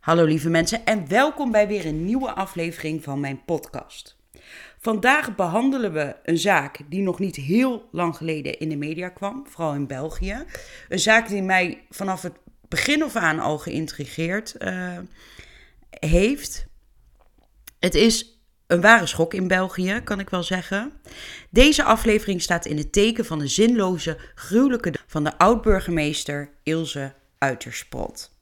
Hallo lieve mensen en welkom bij weer een nieuwe aflevering van mijn podcast. Vandaag behandelen we een zaak die nog niet heel lang geleden in de media kwam, vooral in België. Een zaak die mij vanaf het begin af aan al geïntrigeerd uh, heeft. Het is een ware schok in België, kan ik wel zeggen. Deze aflevering staat in het teken van de zinloze, gruwelijke van de oud-burgemeester Ilse Uitersprot.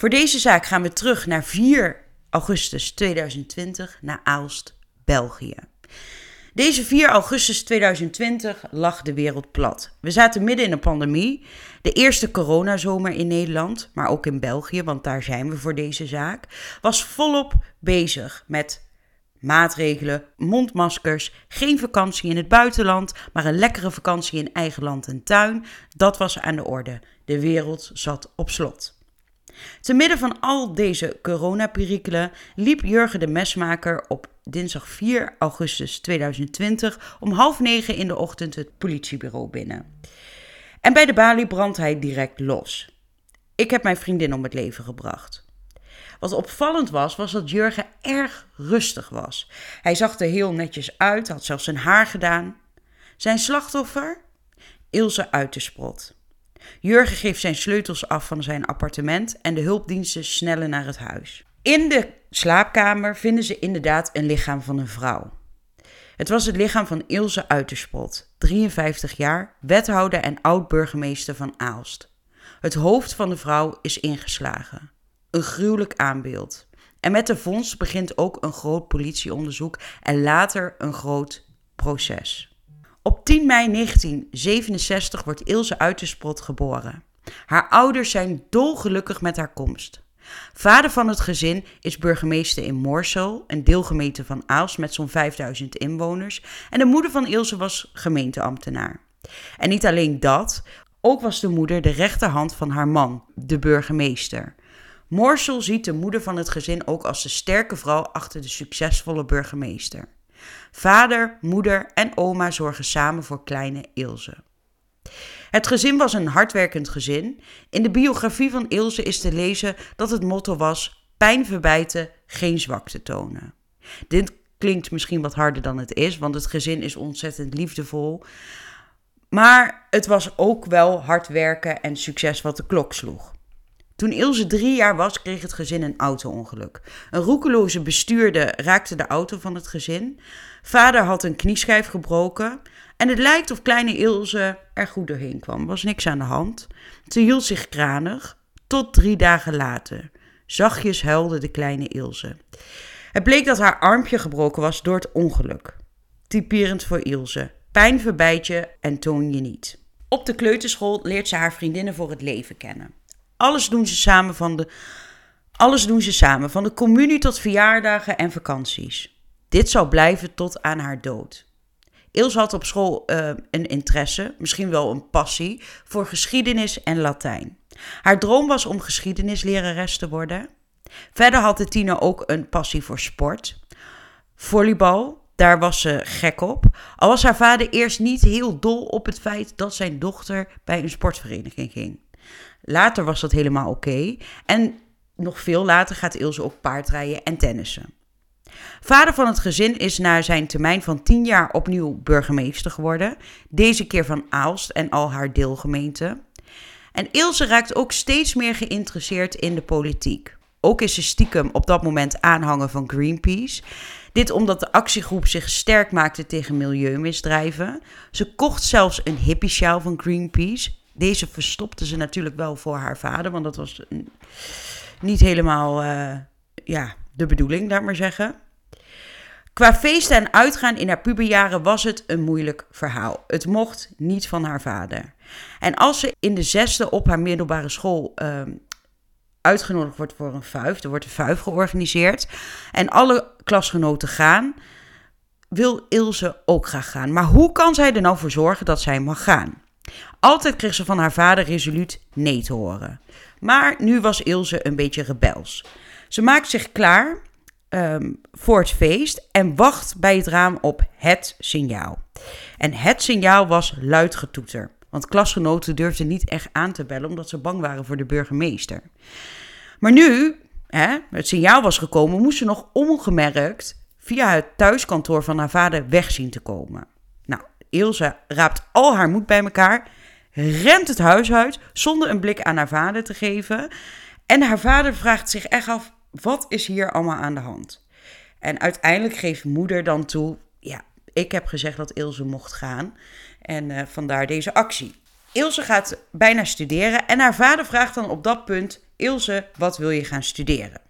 Voor deze zaak gaan we terug naar 4 augustus 2020 naar Aalst, België. Deze 4 augustus 2020 lag de wereld plat. We zaten midden in een pandemie, de eerste coronazomer in Nederland, maar ook in België, want daar zijn we voor deze zaak, was volop bezig met maatregelen, mondmaskers, geen vakantie in het buitenland, maar een lekkere vakantie in eigen land en tuin. Dat was aan de orde. De wereld zat op slot. Te midden van al deze coronaperikelen liep Jurgen de Mesmaker op dinsdag 4 augustus 2020 om half negen in de ochtend het politiebureau binnen. En bij de balie brandt hij direct los. Ik heb mijn vriendin om het leven gebracht. Wat opvallend was, was dat Jurgen erg rustig was. Hij zag er heel netjes uit, had zelfs zijn haar gedaan. Zijn slachtoffer? Ilse Uitersprot. Jurgen geeft zijn sleutels af van zijn appartement en de hulpdiensten snellen naar het huis. In de slaapkamer vinden ze inderdaad een lichaam van een vrouw. Het was het lichaam van Ilse Uiterspot, 53 jaar, wethouder en oud-burgemeester van Aalst. Het hoofd van de vrouw is ingeslagen. Een gruwelijk aanbeeld. En met de vondst begint ook een groot politieonderzoek en later een groot proces. Op 10 mei 1967 wordt Ilse Uitersprot geboren. Haar ouders zijn dolgelukkig met haar komst. Vader van het gezin is burgemeester in Moorsel, een deelgemeente van Aals met zo'n 5000 inwoners. En de moeder van Ilse was gemeenteambtenaar. En niet alleen dat, ook was de moeder de rechterhand van haar man, de burgemeester. Moorsel ziet de moeder van het gezin ook als de sterke vrouw achter de succesvolle burgemeester. Vader, moeder en oma zorgen samen voor kleine Ilse. Het gezin was een hardwerkend gezin. In de biografie van Ilse is te lezen dat het motto was: pijn verbijten, geen zwakte tonen. Dit klinkt misschien wat harder dan het is, want het gezin is ontzettend liefdevol. Maar het was ook wel hard werken en succes wat de klok sloeg. Toen Ilse drie jaar was, kreeg het gezin een auto-ongeluk. Een roekeloze bestuurder raakte de auto van het gezin. Vader had een knieschijf gebroken. En het lijkt of kleine Ilse er goed doorheen kwam. Er was niks aan de hand. Ze hield zich kranig. Tot drie dagen later. Zachtjes huilde de kleine Ilse. Het bleek dat haar armpje gebroken was door het ongeluk. Typerend voor Ilse. Pijn verbijt je en toon je niet. Op de kleuterschool leert ze haar vriendinnen voor het leven kennen. Alles doen ze samen van de, alles doen ze samen, van de communie tot verjaardagen en vakanties. Dit zal blijven tot aan haar dood. Ilse had op school uh, een interesse, misschien wel een passie, voor geschiedenis en Latijn. Haar droom was om geschiedenislerares te worden. Verder had de tiener ook een passie voor sport. Volleybal, daar was ze gek op. Al was haar vader eerst niet heel dol op het feit dat zijn dochter bij een sportvereniging ging. Later was dat helemaal oké. En nog veel later gaat Ilse ook paardrijden en tennissen. Vader van het gezin is na zijn termijn van 10 jaar opnieuw burgemeester geworden. Deze keer van Aalst en al haar deelgemeenten. En Ilse raakt ook steeds meer geïnteresseerd in de politiek. Ook is ze stiekem op dat moment aanhanger van Greenpeace. Dit omdat de actiegroep zich sterk maakte tegen milieumisdrijven. Ze kocht zelfs een hippie-sjaal van Greenpeace. Deze verstopte ze natuurlijk wel voor haar vader, want dat was niet helemaal uh, ja, de bedoeling, laat maar zeggen. Qua feesten en uitgaan in haar puberjaren was het een moeilijk verhaal. Het mocht niet van haar vader. En als ze in de zesde op haar middelbare school uh, uitgenodigd wordt voor een vuif, er wordt een vuif georganiseerd en alle klasgenoten gaan, wil Ilse ook graag gaan. Maar hoe kan zij er nou voor zorgen dat zij mag gaan? Altijd kreeg ze van haar vader resoluut nee te horen. Maar nu was Ilse een beetje rebels. Ze maakt zich klaar um, voor het feest en wacht bij het raam op het signaal. En het signaal was luid getoeter. Want klasgenoten durfden niet echt aan te bellen omdat ze bang waren voor de burgemeester. Maar nu hè, het signaal was gekomen, moest ze nog ongemerkt via het thuiskantoor van haar vader weg zien te komen. Ilse raapt al haar moed bij elkaar, rent het huis uit zonder een blik aan haar vader te geven. En haar vader vraagt zich echt af: wat is hier allemaal aan de hand? En uiteindelijk geeft moeder dan toe: ja, ik heb gezegd dat Ilse mocht gaan. En uh, vandaar deze actie. Ilse gaat bijna studeren en haar vader vraagt dan op dat punt: Ilse, wat wil je gaan studeren?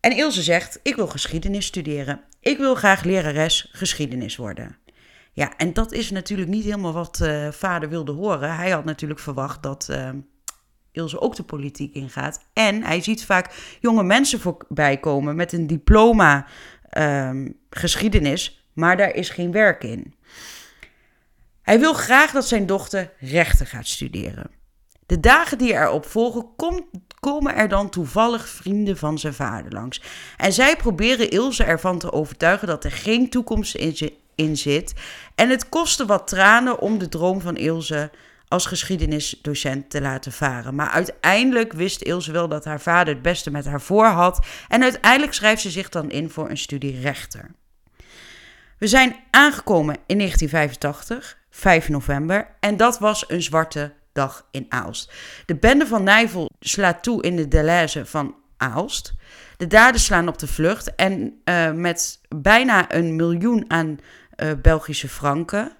En Ilse zegt: Ik wil geschiedenis studeren. Ik wil graag lerares geschiedenis worden. Ja, en dat is natuurlijk niet helemaal wat uh, vader wilde horen. Hij had natuurlijk verwacht dat uh, Ilse ook de politiek ingaat. En hij ziet vaak jonge mensen voorbij komen met een diploma uh, geschiedenis, maar daar is geen werk in. Hij wil graag dat zijn dochter rechten gaat studeren. De dagen die erop volgen komen er dan toevallig vrienden van zijn vader langs. En zij proberen Ilse ervan te overtuigen dat er geen toekomst in zit. En het kostte wat tranen om de droom van Ilse als geschiedenisdocent te laten varen. Maar uiteindelijk wist Ilse wel dat haar vader het beste met haar voor had. En uiteindelijk schrijft ze zich dan in voor een studie rechter. We zijn aangekomen in 1985, 5 november. En dat was een zwarte dag in Aalst. De bende van Nijvel slaat toe in de Deleuze van Aalst. De daders slaan op de vlucht en uh, met bijna een miljoen aan uh, Belgische franken.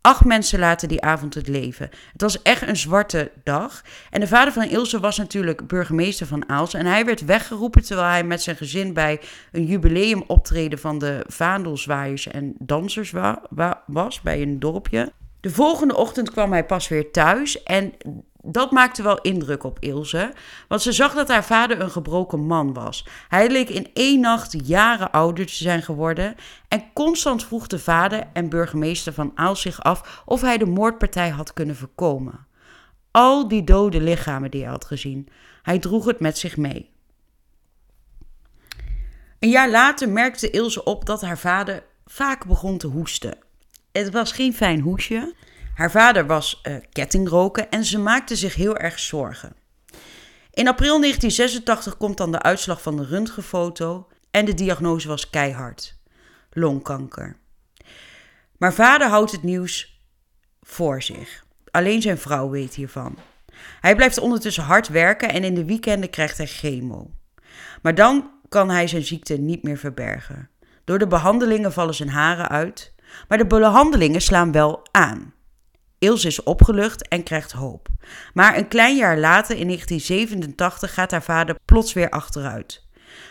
Acht mensen laten die avond het leven. Het was echt een zwarte dag. En de vader van Ilse was natuurlijk burgemeester van Aalst. En hij werd weggeroepen terwijl hij met zijn gezin bij een jubileumoptreden van de vaandelzwaaiers en dansers wa wa was bij een dorpje. De volgende ochtend kwam hij pas weer thuis en dat maakte wel indruk op Ilse, want ze zag dat haar vader een gebroken man was. Hij leek in één nacht jaren ouder te zijn geworden en constant vroeg de vader en burgemeester van Aal zich af of hij de moordpartij had kunnen voorkomen. Al die dode lichamen die hij had gezien, hij droeg het met zich mee. Een jaar later merkte Ilse op dat haar vader vaak begon te hoesten. Het was geen fijn hoesje. Haar vader was uh, kettingroken en ze maakte zich heel erg zorgen. In april 1986 komt dan de uitslag van de röntgenfoto en de diagnose was keihard: longkanker. Maar vader houdt het nieuws voor zich. Alleen zijn vrouw weet hiervan. Hij blijft ondertussen hard werken en in de weekenden krijgt hij chemo. Maar dan kan hij zijn ziekte niet meer verbergen. Door de behandelingen vallen zijn haren uit, maar de behandelingen slaan wel aan. Ilse is opgelucht en krijgt hoop. Maar een klein jaar later, in 1987, gaat haar vader plots weer achteruit.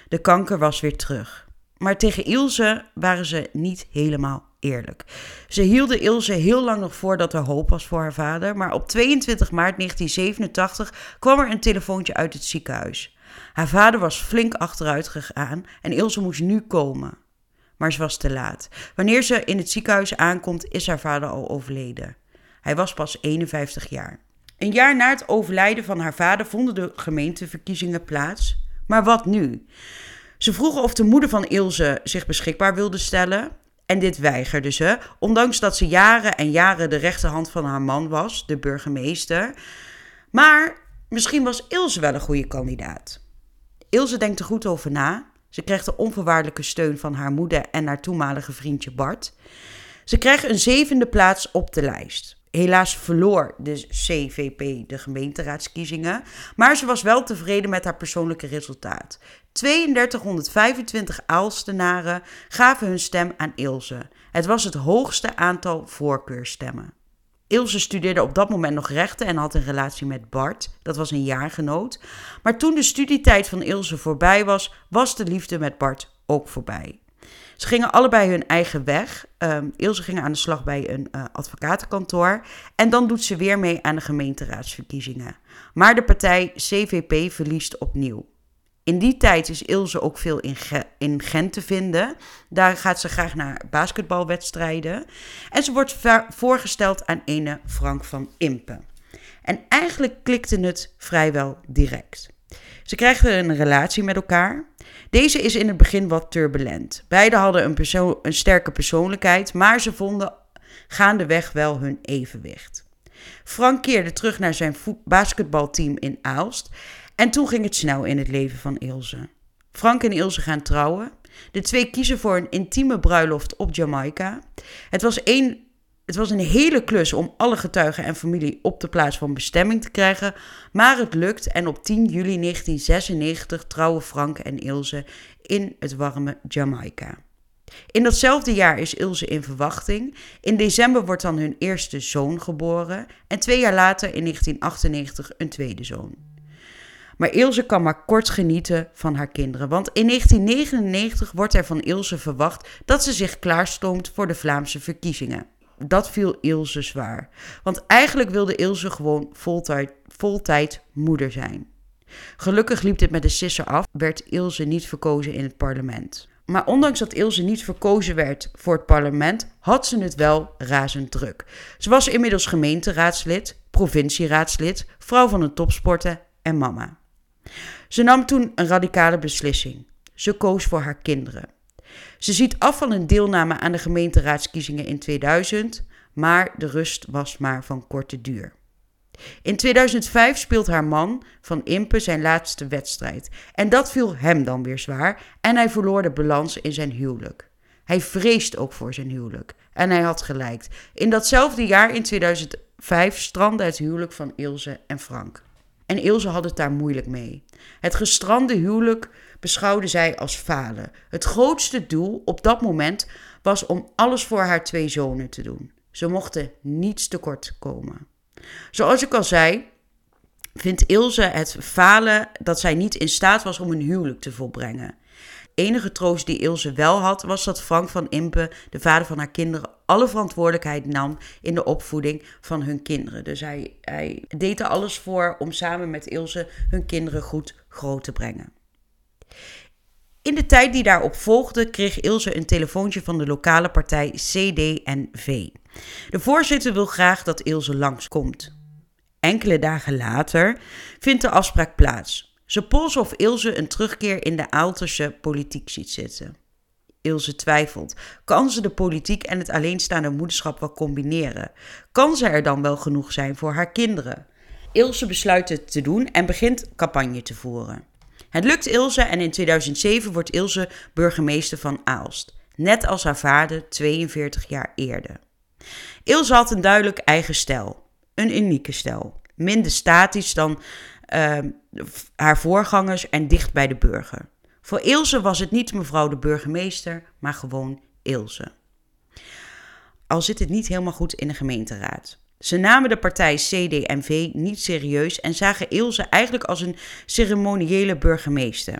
De kanker was weer terug. Maar tegen Ilse waren ze niet helemaal eerlijk. Ze hielden Ilse heel lang nog voor dat er hoop was voor haar vader, maar op 22 maart 1987 kwam er een telefoontje uit het ziekenhuis. Haar vader was flink achteruit gegaan en Ilse moest nu komen maar ze was te laat. Wanneer ze in het ziekenhuis aankomt, is haar vader al overleden. Hij was pas 51 jaar. Een jaar na het overlijden van haar vader vonden de gemeenteverkiezingen plaats. Maar wat nu? Ze vroegen of de moeder van Ilse zich beschikbaar wilde stellen. En dit weigerde ze, ondanks dat ze jaren en jaren de rechterhand van haar man was, de burgemeester. Maar misschien was Ilse wel een goede kandidaat. Ilse denkt er goed over na ze krijgt de onvoorwaardelijke steun van haar moeder en haar toenmalige vriendje Bart. Ze krijgt een zevende plaats op de lijst. Helaas verloor de CVP de gemeenteraadskiezingen, maar ze was wel tevreden met haar persoonlijke resultaat. 3225 Aalstenaren gaven hun stem aan Ilse. Het was het hoogste aantal voorkeurstemmen. Ilse studeerde op dat moment nog rechten en had een relatie met Bart. Dat was een jaargenoot. Maar toen de studietijd van Ilse voorbij was, was de liefde met Bart ook voorbij. Ze gingen allebei hun eigen weg. Um, Ilse ging aan de slag bij een uh, advocatenkantoor. En dan doet ze weer mee aan de gemeenteraadsverkiezingen. Maar de partij CVP verliest opnieuw. In die tijd is Ilse ook veel in, in Gent te vinden. Daar gaat ze graag naar basketbalwedstrijden. En ze wordt voorgesteld aan ene Frank van Impen. En eigenlijk klikte het vrijwel direct. Ze krijgen een relatie met elkaar. Deze is in het begin wat turbulent. Beiden hadden een, een sterke persoonlijkheid, maar ze vonden gaandeweg wel hun evenwicht. Frank keerde terug naar zijn basketbalteam in Aalst En toen ging het snel in het leven van Ilse. Frank en Ilse gaan trouwen. De twee kiezen voor een intieme bruiloft op Jamaica. Het was, een, het was een hele klus om alle getuigen en familie op de plaats van bestemming te krijgen, maar het lukt en op 10 juli 1996 trouwen Frank en Ilse in het warme Jamaica. In datzelfde jaar is Ilse in verwachting. In december wordt dan hun eerste zoon geboren en twee jaar later in 1998 een tweede zoon. Maar Ilse kan maar kort genieten van haar kinderen, want in 1999 wordt er van Ilse verwacht dat ze zich klaarstoomt voor de Vlaamse verkiezingen. Dat viel Ilse zwaar, want eigenlijk wilde Ilse gewoon voltijd, voltijd moeder zijn. Gelukkig liep dit met de sisser af, werd Ilse niet verkozen in het parlement. Maar ondanks dat Ilse niet verkozen werd voor het parlement, had ze het wel razend druk. Ze was inmiddels gemeenteraadslid, provincieraadslid, vrouw van een topsporter en mama. Ze nam toen een radicale beslissing. Ze koos voor haar kinderen. Ze ziet af van een deelname aan de gemeenteraadskiezingen in 2000, maar de rust was maar van korte duur. In 2005 speelt haar man van Impe zijn laatste wedstrijd. En dat viel hem dan weer zwaar en hij verloor de balans in zijn huwelijk. Hij vreest ook voor zijn huwelijk. En hij had gelijk. In datzelfde jaar, in 2005, strandde het huwelijk van Ilse en Frank. En Ilse had het daar moeilijk mee. Het gestrande huwelijk beschouwde zij als falen. Het grootste doel op dat moment was om alles voor haar twee zonen te doen. Ze mochten niets tekort komen. Zoals ik al zei, vindt Ilse het falen dat zij niet in staat was om een huwelijk te volbrengen. Enige troost die Ilse wel had, was dat Frank van Impe, de vader van haar kinderen, alle verantwoordelijkheid nam in de opvoeding van hun kinderen. Dus hij, hij deed er alles voor om samen met Ilse hun kinderen goed groot te brengen. In de tijd die daarop volgde, kreeg Ilse een telefoontje van de lokale partij CD&V. De voorzitter wil graag dat Ilse langskomt. Enkele dagen later vindt de afspraak plaats. Ze polsen of Ilse een terugkeer in de Aalterse politiek ziet zitten. Ilse twijfelt. Kan ze de politiek en het alleenstaande moederschap wel combineren? Kan ze er dan wel genoeg zijn voor haar kinderen? Ilse besluit het te doen en begint campagne te voeren. Het lukt Ilse en in 2007 wordt Ilse burgemeester van Aalst, net als haar vader 42 jaar eerder. Ilse had een duidelijk eigen stijl, een unieke stijl, minder statisch dan uh, haar voorgangers en dicht bij de burger. Voor Ilse was het niet mevrouw de burgemeester, maar gewoon Ilse. Al zit het niet helemaal goed in de gemeenteraad. Ze namen de partij CD&V niet serieus en zagen Ilse eigenlijk als een ceremoniële burgemeester.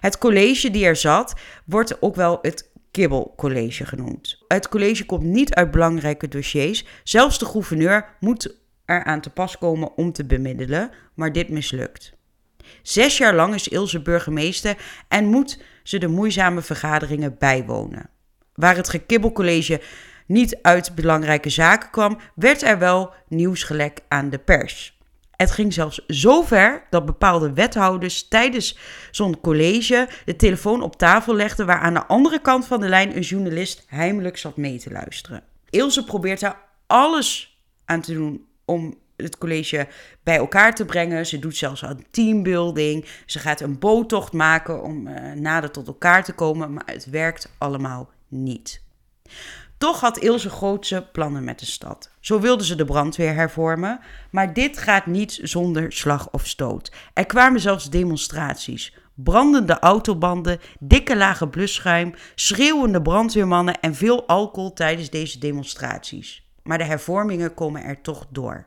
Het college die er zat wordt ook wel het Kibbelcollege genoemd. Het college komt niet uit belangrijke dossiers. Zelfs de gouverneur moet eraan te pas komen om te bemiddelen, maar dit mislukt. Zes jaar lang is Ilse burgemeester en moet ze de moeizame vergaderingen bijwonen. Waar het gekibbelcollege niet uit belangrijke zaken kwam, werd er wel nieuws gelekt aan de pers. Het ging zelfs zo ver dat bepaalde wethouders tijdens zo'n college de telefoon op tafel legden waar aan de andere kant van de lijn een journalist heimelijk zat mee te luisteren. Ilse probeert er alles aan te doen om het college bij elkaar te brengen. Ze doet zelfs een teambuilding. Ze gaat een boottocht maken om uh, nader tot elkaar te komen, maar het werkt allemaal niet. Toch had Ilse grootse plannen met de stad. Zo wilde ze de brandweer hervormen, maar dit gaat niet zonder slag of stoot. Er kwamen zelfs demonstraties. Brandende autobanden, dikke lage blusschuim, schreeuwende brandweermannen en veel alcohol tijdens deze demonstraties. Maar de hervormingen komen er toch door.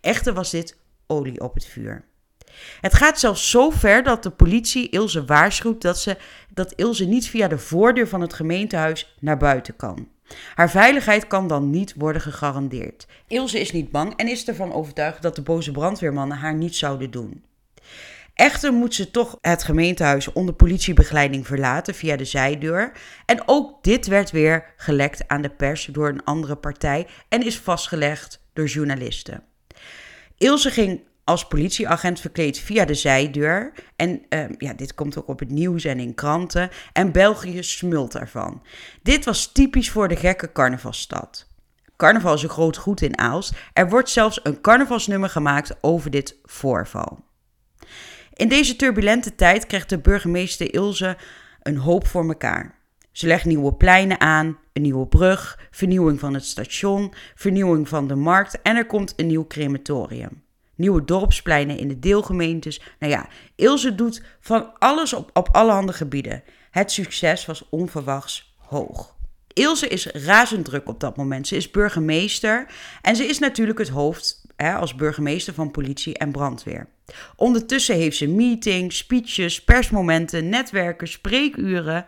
Echter was dit olie op het vuur. Het gaat zelfs zo ver dat de politie Ilse waarschuwt dat, ze, dat Ilse niet via de voordeur van het gemeentehuis naar buiten kan. Haar veiligheid kan dan niet worden gegarandeerd. Ilse is niet bang en is ervan overtuigd dat de boze brandweermannen haar niet zouden doen. Echter moet ze toch het gemeentehuis onder politiebegeleiding verlaten via de zijdeur. En ook dit werd weer gelekt aan de pers door een andere partij en is vastgelegd door journalisten. Ilse ging als politieagent verkleed via de zijdeur. En uh, ja, dit komt ook op het nieuws en in kranten. En België smult ervan. Dit was typisch voor de gekke carnavalstad. Carnaval is een groot goed in Aalst. Er wordt zelfs een carnavalsnummer gemaakt over dit voorval. In deze turbulente tijd krijgt de burgemeester Ilse een hoop voor elkaar. Ze legt nieuwe pleinen aan, een nieuwe brug, vernieuwing van het station, vernieuwing van de markt en er komt een nieuw crematorium. Nieuwe dorpspleinen in de deelgemeentes. Nou ja, Ilse doet van alles op, op allerhande gebieden. Het succes was onverwachts hoog. Ilse is razend druk op dat moment. Ze is burgemeester en ze is natuurlijk het hoofd hè, als burgemeester van politie en brandweer. Ondertussen heeft ze meetings, speeches, persmomenten, netwerken, spreekuren.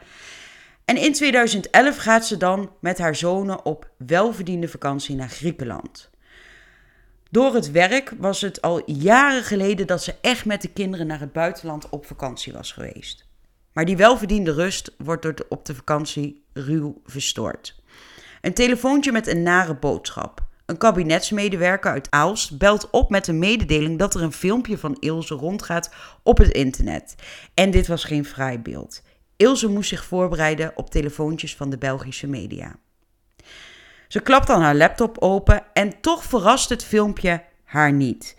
En in 2011 gaat ze dan met haar zonen op welverdiende vakantie naar Griekenland. Door het werk was het al jaren geleden dat ze echt met de kinderen naar het buitenland op vakantie was geweest. Maar die welverdiende rust wordt op de vakantie ruw verstoord. Een telefoontje met een nare boodschap. Een kabinetsmedewerker uit Aalst belt op met een mededeling dat er een filmpje van Ilse rondgaat op het internet. En dit was geen fraai beeld. Ilse moest zich voorbereiden op telefoontjes van de Belgische media. Ze klapt dan haar laptop open en toch verrast het filmpje haar niet.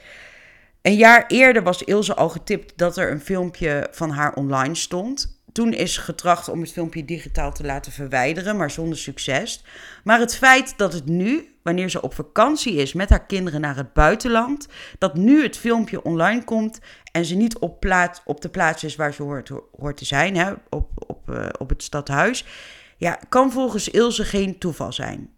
Een jaar eerder was Ilse al getipt dat er een filmpje van haar online stond. Toen is getracht om het filmpje digitaal te laten verwijderen, maar zonder succes. Maar het feit dat het nu, wanneer ze op vakantie is met haar kinderen naar het buitenland, dat nu het filmpje online komt en ze niet op, op de plaats is waar ze hoort, hoort te zijn, hè, op, op, uh, op het stadhuis, ja, kan volgens Ilse geen toeval zijn.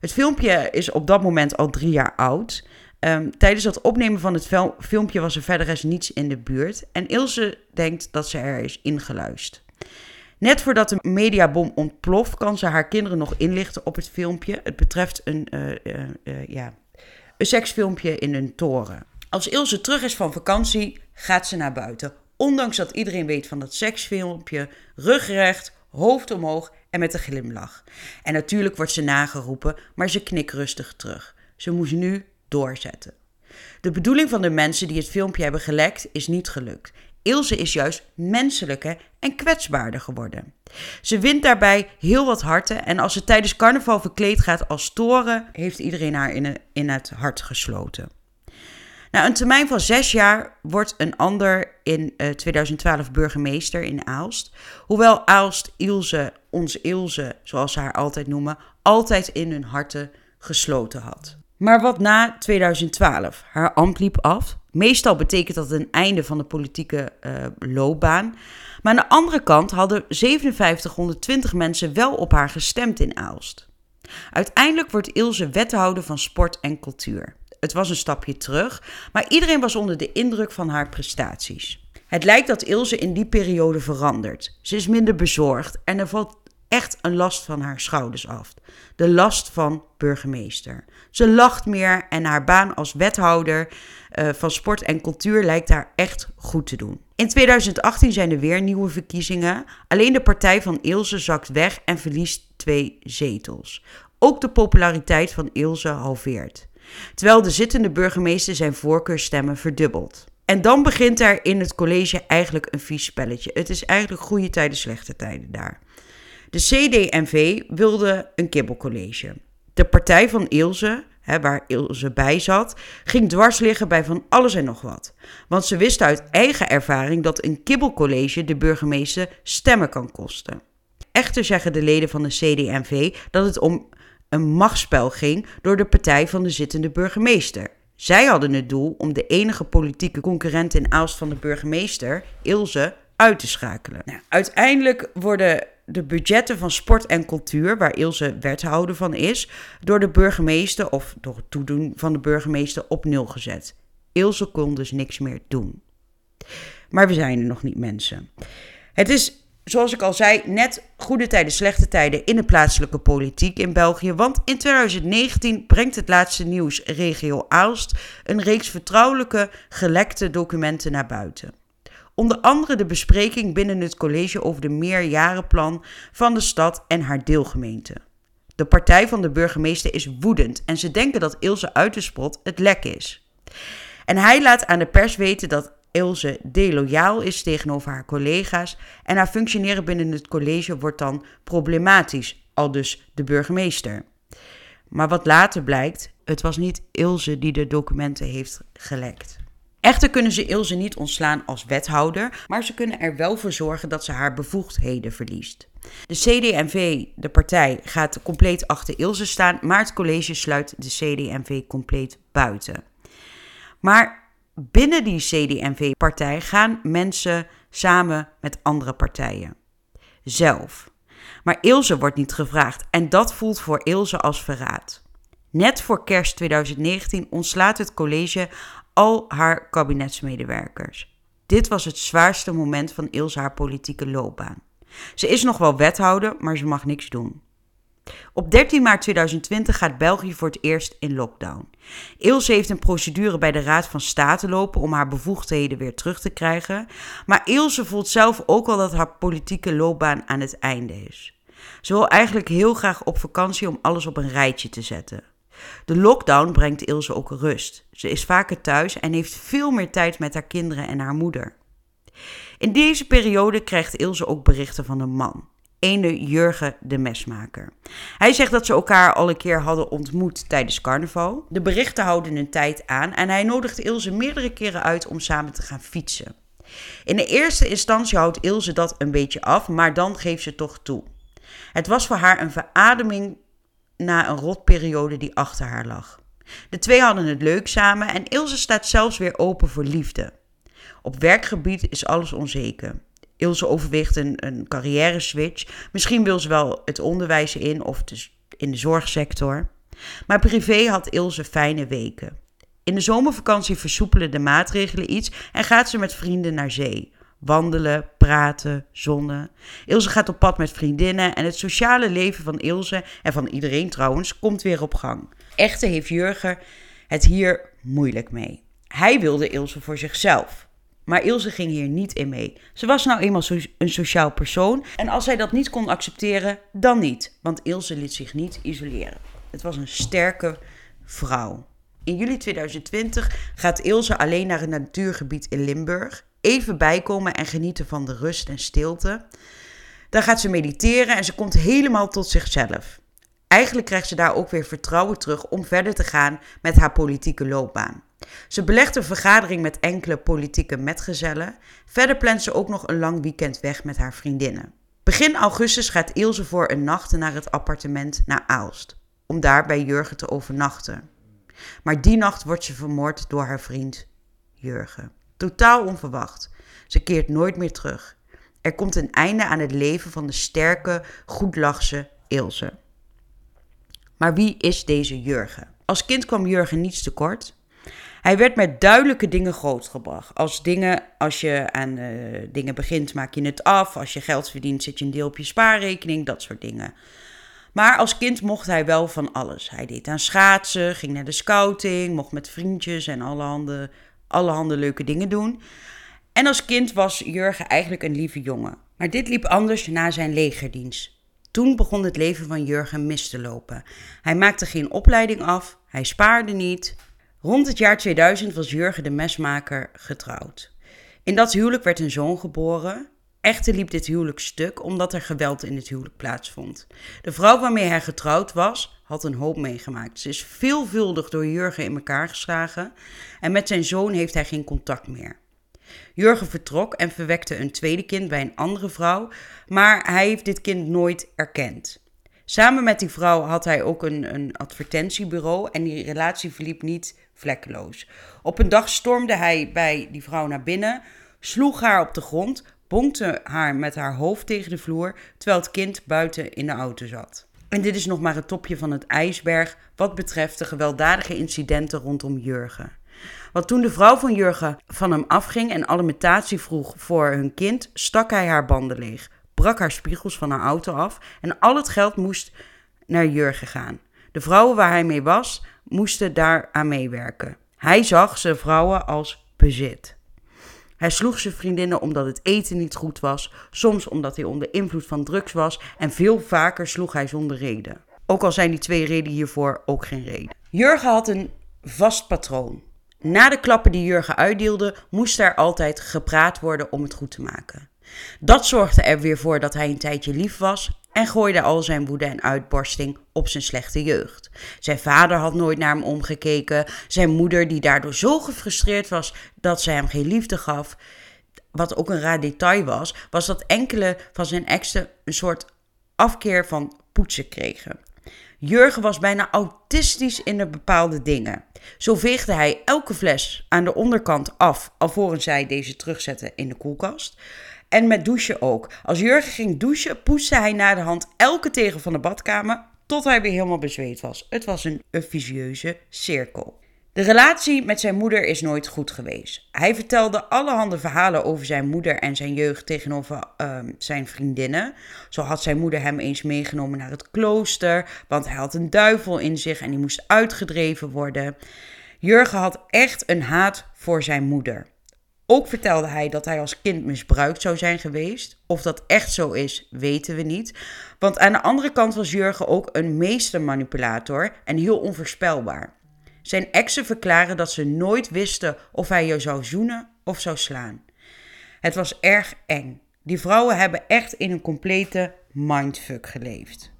Het filmpje is op dat moment al drie jaar oud. Um, tijdens het opnemen van het filmpje was er verder niets in de buurt. En Ilse denkt dat ze er is ingeluisterd. Net voordat de mediabom ontploft, kan ze haar kinderen nog inlichten op het filmpje. Het betreft een, uh, ja, een seksfilmpje in een toren. Als Ilse terug is van vakantie, gaat ze naar buiten. Ondanks dat iedereen weet van dat seksfilmpje, rugrecht, hoofd omhoog en met een glimlach. En natuurlijk wordt ze nageroepen, maar ze knikt rustig terug. Ze moest nu doorzetten. De bedoeling van de mensen die het filmpje hebben gelekt is niet gelukt. Ilse is juist menselijker en kwetsbaarder geworden. Ze wint daarbij heel wat harten en als ze tijdens carnaval verkleed gaat als toren, heeft iedereen haar in, het hart gesloten. Na een termijn van zes jaar wordt een ander in 2012 eh, burgemeester in Aalst. Hoewel Aalst Ilse, ons Ilse, zoals ze haar altijd noemen, altijd in hun harten gesloten had. Maar wat na 2012? Haar ambt liep af. Meestal betekent dat een einde van de politieke uh, loopbaan. Maar aan de andere kant hadden 5720 mensen wel op haar gestemd in Aalst. Uiteindelijk wordt Ilse wethouder van sport en cultuur. Het was een stapje terug, maar iedereen was onder de indruk van haar prestaties. Het lijkt dat Ilse in die periode verandert. Ze is minder bezorgd en er valt echt een last van haar schouders af. De last van burgemeester. Ze lacht meer en haar baan als wethouder uh, van sport en cultuur lijkt haar echt goed te doen. In 2018 zijn er weer nieuwe verkiezingen. Alleen de partij van Ilse zakt weg en verliest twee zetels. Ook de populariteit van Ilse halveert. Terwijl de zittende burgemeester zijn voorkeurstemmen verdubbelt. En dan begint er in het college eigenlijk een vies spelletje. Het is eigenlijk goede tijden, slechte tijden daar. De CD&V wilde een kibbelcollege. De partij van Ilse, hè, waar Ilse bij zat, ging dwars liggen bij van alles en nog wat. Want ze wisten uit eigen ervaring dat een kibbelcollege de burgemeester stemmen kan kosten. Echter zeggen de leden van de CD&V dat het om een machtsspel ging door de partij van de zittende burgemeester. Zij hadden het doel om de enige politieke concurrent in Aalst van de burgemeester, Ilse, uit te schakelen. Nou, uiteindelijk worden de budgetten van sport en cultuur, waar Ilse wethouder van is, door de burgemeester of door het toedoen van de burgemeester op nul gezet. Ilse kon dus niks meer doen. Maar we zijn er nog niet mensen. Het is, zoals ik al zei, net goede tijden, slechte tijden in de plaatselijke politiek in België. Want in 2019 brengt het laatste nieuws regio Aalst een reeks vertrouwelijke gelekte documenten naar buiten. Onder andere de bespreking binnen het college over de meerjarenplan van de stad en haar deelgemeente. De partij van de burgemeester is woedend en ze denken dat Ilse Uiterspot het lek is. En hij laat aan de pers weten dat Ilse deloyaal is tegenover haar collega's en haar functioneren binnen het college wordt dan problematisch, al dus de burgemeester. Maar wat later blijkt, het was niet Ilse die de documenten heeft gelekt. Echter kunnen ze Ilse niet ontslaan als wethouder, maar ze kunnen er wel voor zorgen dat ze haar bevoegdheden verliest. De CD&V, de partij, gaat compleet achter Ilse staan, maar het college sluit de CD&V compleet buiten. Maar binnen die CD&V-partij gaan mensen samen met andere partijen. Zelf. Maar Ilse wordt niet gevraagd en dat voelt voor Ilse als verraad. Net voor kerst 2019 ontslaat het college al haar kabinetsmedewerkers. Dit was het zwaarste moment van Ilse haar politieke loopbaan. Ze is nog wel wethouder, maar ze mag niks doen. Op 13 maart 2020 gaat België voor het eerst in lockdown. Ilse heeft een procedure bij de Raad van State lopen om haar bevoegdheden weer terug te krijgen. Maar Ilse voelt zelf ook al dat haar politieke loopbaan aan het einde is. Ze wil eigenlijk heel graag op vakantie om alles op een rijtje te zetten. De lockdown brengt Ilse ook rust. Ze is vaker thuis en heeft veel meer tijd met haar kinderen en haar moeder. In deze periode krijgt Ilse ook berichten van een man. Ene Jurgen de mesmaker. Hij zegt dat ze elkaar al een keer hadden ontmoet tijdens carnaval. De berichten houden een tijd aan en hij nodigt Ilse meerdere keren uit om samen te gaan fietsen. In de eerste instantie houdt Ilse dat een beetje af, maar dan geeft ze toch toe. Het was voor haar een verademing na een rotperiode die achter haar lag. De twee hadden het leuk samen en Ilse staat zelfs weer open voor liefde. Op werkgebied is alles onzeker. Ilse overweegt een, een carrière switch. Misschien wil ze wel het onderwijs in of dus in de zorgsector. Maar privé had Ilse fijne weken. In de zomervakantie versoepelen de maatregelen iets en gaat ze met vrienden naar zee. Wandelen, praten, zonnen. Ilse gaat op pad met vriendinnen en het sociale leven van Ilse en van iedereen trouwens komt weer op gang. Echter heeft Jurgen het hier moeilijk mee. Hij wilde Ilse voor zichzelf. Maar Ilse ging hier niet in mee. Ze was nou eenmaal een sociaal persoon en als hij dat niet kon accepteren, dan niet. Want Ilse liet zich niet isoleren. Het was een sterke vrouw. In juli 2020 gaat Ilse alleen naar een natuurgebied in Limburg. Even bijkomen en genieten van de rust en stilte. Dan gaat ze mediteren en ze komt helemaal tot zichzelf. Eigenlijk krijgt ze daar ook weer vertrouwen terug om verder te gaan met haar politieke loopbaan. Ze belegt een vergadering met enkele politieke metgezellen. Verder plant ze ook nog een lang weekend weg met haar vriendinnen. Begin augustus gaat Ilse voor een nacht naar het appartement naar Aalst, om daar bij Jurgen te overnachten. Maar die nacht wordt ze vermoord door haar vriend Jurgen. Totaal onverwacht. Ze keert nooit meer terug. Er komt een einde aan het leven van de sterke, goedlachse Ilse. Maar wie is deze Jurgen? Als kind kwam Jurgen niets tekort. Hij werd met duidelijke dingen grootgebracht. Als dingen, als je aan uh, dingen begint, maak je het af. Als je geld verdient, zet je een deel op je spaarrekening, dat soort dingen. Maar als kind mocht hij wel van alles. Hij deed aan schaatsen, ging naar de scouting, mocht met vriendjes en allerhande, allerhande leuke dingen doen. En als kind was Jurgen eigenlijk een lieve jongen. Maar dit liep anders na zijn legerdienst. Toen begon het leven van Jurgen mis te lopen. Hij maakte geen opleiding af, hij spaarde niet, Rond het jaar 2000 was Jurgen de mesmaker getrouwd. In dat huwelijk werd een zoon geboren. Echter liep dit huwelijk stuk omdat er geweld in het huwelijk plaatsvond. De vrouw waarmee hij getrouwd was, had een hoop meegemaakt. Ze is veelvuldig door Jurgen in elkaar geslagen en met zijn zoon heeft hij geen contact meer. Jurgen vertrok en verwekte een tweede kind bij een andere vrouw, maar hij heeft dit kind nooit erkend. Samen met die vrouw had hij ook een, een advertentiebureau en die relatie verliep niet vlekkeloos. Op een dag stormde hij bij die vrouw naar binnen, sloeg haar op de grond, bonkte haar met haar hoofd tegen de vloer, terwijl het kind buiten in de auto zat. En dit is nog maar het topje van het ijsberg wat betreft de gewelddadige incidenten rondom Jurgen. Want toen de vrouw van Jurgen van hem afging en alimentatie vroeg voor hun kind, stak hij haar banden leeg, brak haar spiegels van haar auto af en al het geld moest naar Jurgen gaan. De vrouwen waar hij mee was, moesten daar aan meewerken. Hij zag zijn vrouwen als bezit. Hij sloeg zijn vriendinnen omdat het eten niet goed was, soms omdat hij onder invloed van drugs was en veel vaker sloeg hij zonder reden. Ook al zijn die twee redenen hiervoor ook geen reden. Jurgen had een vast patroon. Na de klappen die Jurgen uitdeelde, moest er altijd gepraat worden om het goed te maken. Dat zorgde er weer voor dat hij een tijdje lief was en gooide al zijn woede en uitbarsting op zijn slechte jeugd. Zijn vader had nooit naar hem omgekeken, zijn moeder die daardoor zo gefrustreerd was dat ze hem geen liefde gaf. Wat ook een raar detail was, was dat enkele van zijn exen een soort afkeer van poetsen kregen. Jurgen was bijna autistisch in de bepaalde dingen. Zo veegde hij elke fles aan de onderkant af, alvorens zij deze terugzette in de koelkast. En met douchen ook. Als Jurgen ging douchen, poetste hij naar de hand elke tegel van de badkamer tot hij weer helemaal bezweet was. Het was een, visieuze cirkel. De relatie met zijn moeder is nooit goed geweest. Hij vertelde allerhande verhalen over zijn moeder en zijn jeugd tegenover ehm, zijn vriendinnen. Zo had zijn moeder hem eens meegenomen naar het klooster, want hij had een duivel in zich en die moest uitgedreven worden. Jurgen had echt een haat voor zijn moeder. Ook vertelde hij dat hij als kind misbruikt zou zijn geweest. Of dat echt zo is, weten we niet. Want aan de andere kant was Jurgen ook een meestermanipulator en heel onvoorspelbaar. Zijn exen verklaren dat ze nooit wisten of hij je zou zoenen of zou slaan. Het was erg eng. Die vrouwen hebben echt in een complete mindfuck geleefd.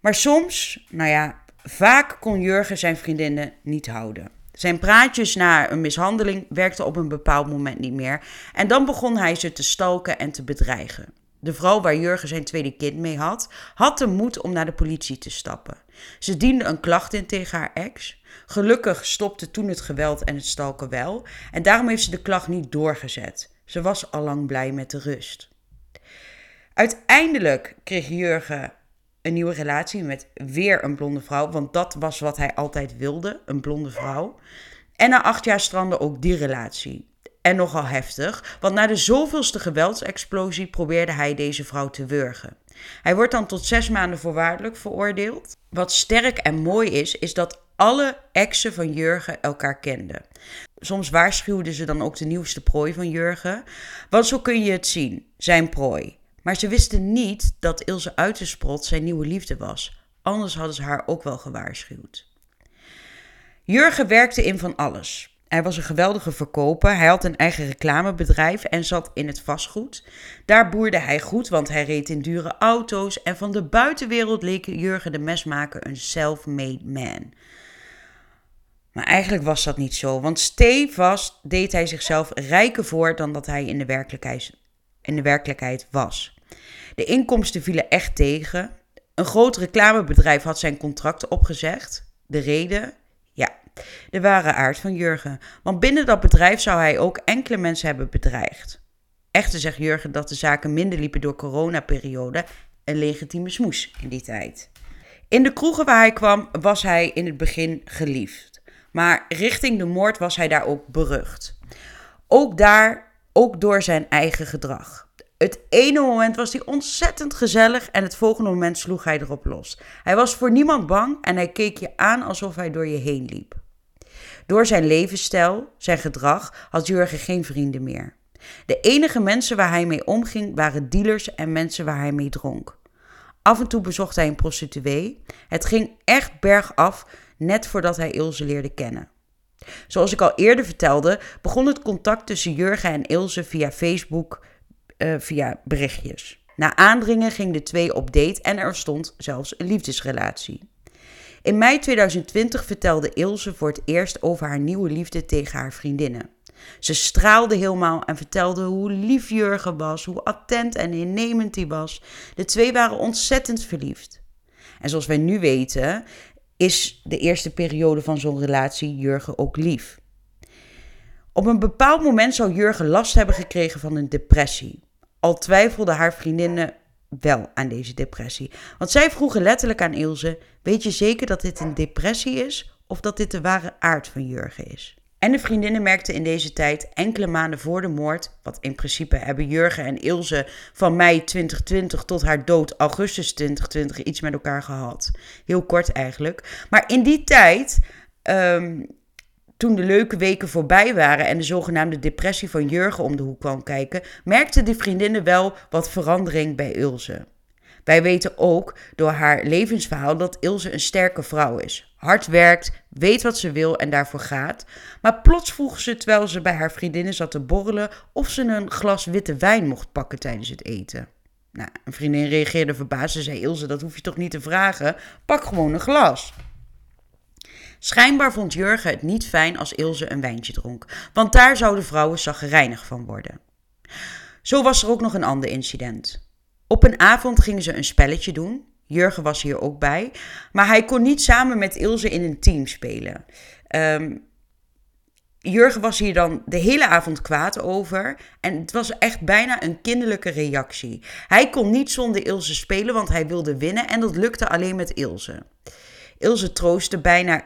Maar soms, nou ja, vaak kon Jurgen zijn vriendinnen niet houden. Zijn praatjes na een mishandeling werkten op een bepaald moment niet meer en dan begon hij ze te stalken en te bedreigen. De vrouw waar Jurgen zijn tweede kind mee had, had de moed om naar de politie te stappen. Ze diende een klacht in tegen haar ex. Gelukkig stopte toen het geweld en het stalken wel, en daarom heeft ze de klacht niet doorgezet. Ze was allang blij met de rust. Uiteindelijk kreeg Jurgen een nieuwe relatie met weer een blonde vrouw, want dat was wat hij altijd wilde, een blonde vrouw. En na acht jaar strandde ook die relatie. En nogal heftig, want na de zoveelste geweldsexplosie probeerde hij deze vrouw te wurgen. Hij wordt dan tot zes maanden voorwaardelijk veroordeeld. Wat sterk en mooi is, is dat alle exen van Jurgen elkaar kenden. Soms waarschuwden ze dan ook de nieuwste prooi van Jurgen. Want zo kun je het zien, zijn prooi. Maar ze wisten niet dat Ilse Uitersprot zijn nieuwe liefde was. Anders hadden ze haar ook wel gewaarschuwd. Jurgen werkte in van alles. Hij was een geweldige verkoper. Hij had een eigen reclamebedrijf en zat in het vastgoed. Daar boerde hij goed, want hij reed in dure auto's. En van de buitenwereld leek Jurgen de mesmaker een self-made man. Maar eigenlijk was dat niet zo, want stevast deed hij zichzelf rijker voor dan dat hij in de werkelijkheid, in de werkelijkheid was. De inkomsten vielen echt tegen. Een groot reclamebedrijf had zijn contracten opgezegd. De reden? Ja, de ware aard van Jurgen. Want binnen dat bedrijf zou hij ook enkele mensen hebben bedreigd. Echter zegt Jurgen dat de zaken minder liepen door coronaperiode. Een legitieme smoes in die tijd. In de kroegen waar hij kwam was hij in het begin geliefd. Maar richting de moord was hij daar ook berucht. Ook daar, ook door zijn eigen gedrag. Het ene moment was hij ontzettend gezellig en het volgende moment sloeg hij erop los. Hij was voor niemand bang en hij keek je aan alsof hij door je heen liep. Door zijn levensstijl, zijn gedrag, had Jurgen geen vrienden meer. De enige mensen waar hij mee omging waren dealers en mensen waar hij mee dronk. Af en toe bezocht hij een prostituee. Het ging echt bergaf, net voordat hij Ilse leerde kennen. Zoals ik al eerder vertelde, begon het contact tussen Jurgen en Ilse via Facebook, uh, via berichtjes. Na aandringen ging de twee op date en er ontstond zelfs een liefdesrelatie. In mei 2020 vertelde Ilse voor het eerst over haar nieuwe liefde tegen haar vriendinnen. Ze straalde helemaal en vertelde hoe lief Jurgen was, hoe attent en innemend hij was. De twee waren ontzettend verliefd. En zoals wij nu weten, is de eerste periode van zo'n relatie Jurgen ook lief. Op een bepaald moment zou Jurgen last hebben gekregen van een depressie. Al twijfelden haar vriendinnen wel aan deze depressie. Want zij vroegen letterlijk aan Ilse: Weet je zeker dat dit een depressie is of dat dit de ware aard van Jurgen is? En de vriendinnen merkten in deze tijd, enkele maanden voor de moord, wat in principe hebben Jurgen en Ilse van mei 2020 tot haar dood augustus 2020 iets met elkaar gehad. Heel kort eigenlijk. Maar in die tijd um, toen de leuke weken voorbij waren en de zogenaamde depressie van Jurgen om de hoek kwam kijken, merkten de vriendinnen wel wat verandering bij Ilse. Wij weten ook door haar levensverhaal dat Ilse een sterke vrouw is. Hard werkt, weet wat ze wil en daarvoor gaat. Maar plots vroeg ze terwijl ze bij haar vriendinnen zat te borrelen of ze een glas witte wijn mocht pakken tijdens het eten. Nou, een vriendin reageerde verbaasd en zei: Ilse, dat hoef je toch niet te vragen? Pak gewoon een glas. Schijnbaar vond Jurgen het niet fijn als Ilse een wijntje dronk, want daar zouden vrouwen zaggerijnig van worden. Zo was er ook nog een ander incident. Op een avond gingen ze een spelletje doen. Jurgen was hier ook bij, maar hij kon niet samen met Ilse in een team spelen. Um, Jurgen was hier dan de hele avond kwaad over. En het was echt bijna een kinderlijke reactie. Hij kon niet zonder Ilse spelen, want hij wilde winnen. En dat lukte alleen met Ilse. Ilse troostte bijna.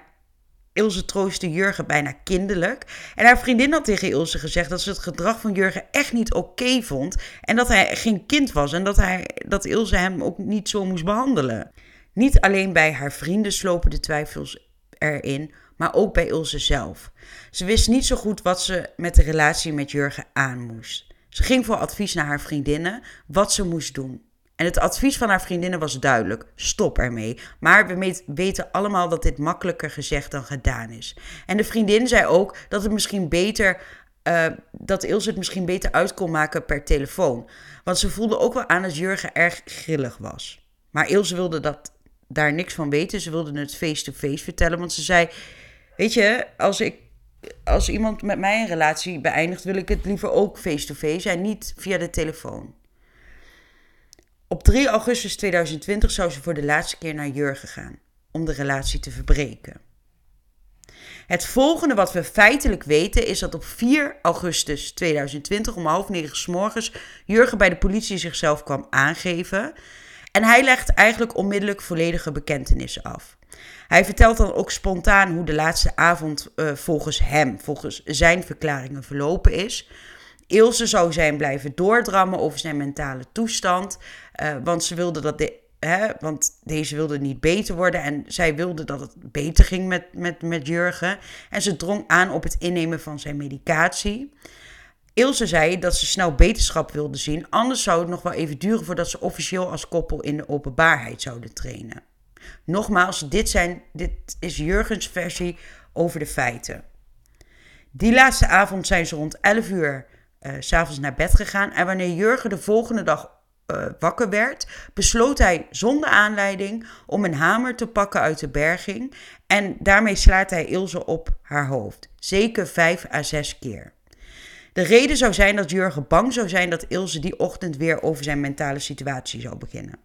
Ilse troostte Jurgen bijna kinderlijk. En haar vriendin had tegen Ilse gezegd dat ze het gedrag van Jurgen echt niet oké vond. En dat hij geen kind was en dat, hij, dat Ilse hem ook niet zo moest behandelen. Niet alleen bij haar vrienden slopen de twijfels erin, maar ook bij Ilse zelf. Ze wist niet zo goed wat ze met de relatie met Jurgen aan moest. Ze ging voor advies naar haar vriendinnen wat ze moest doen. En het advies van haar vriendinnen was duidelijk: stop ermee. Maar we weten allemaal dat dit makkelijker gezegd dan gedaan is. En de vriendin zei ook dat het misschien beter. Uh, dat Ilse het misschien beter uit kon maken per telefoon. Want ze voelde ook wel aan dat Jurgen erg grillig was. Maar Ilse wilde dat, daar niks van weten. Ze wilde het face-to-face -face vertellen. Want ze zei: Weet je, als, ik, als iemand met mij een relatie beëindigt, wil ik het liever ook face-to-face en niet via de telefoon. Op 3 augustus 2020 zou ze voor de laatste keer naar Jurgen gaan om de relatie te verbreken. Het volgende wat we feitelijk weten is dat op 4 augustus 2020 om half negen s morgens Jurgen bij de politie zichzelf kwam aangeven. En hij legt eigenlijk onmiddellijk volledige bekentenissen af. Hij vertelt dan ook spontaan hoe de laatste avond uh, volgens hem, volgens zijn verklaringen verlopen is. Ilse zou zijn blijven doordrammen over zijn mentale toestand, uh, want ze wilde dat de, hè, want deze wilde niet beter worden en zij wilde dat het beter ging met, met, met Jurgen. En ze drong aan op het innemen van zijn medicatie. Ilse zei dat ze snel beterschap wilde zien, anders zou het nog wel even duren voordat ze officieel als koppel in de openbaarheid zouden trainen. Nogmaals, dit, zijn, dit is Jurgens versie over de feiten. Die laatste avond zijn ze rond 11 uur uh, s'avonds naar bed gegaan. En wanneer Jurgen de volgende dag uh, wakker werd, besloot hij zonder aanleiding om een hamer te pakken uit de berging. En daarmee slaat hij Ilse op haar hoofd. Zeker vijf à zes keer. De reden zou zijn dat Jurgen bang zou zijn dat Ilse die ochtend weer over zijn mentale situatie zou beginnen.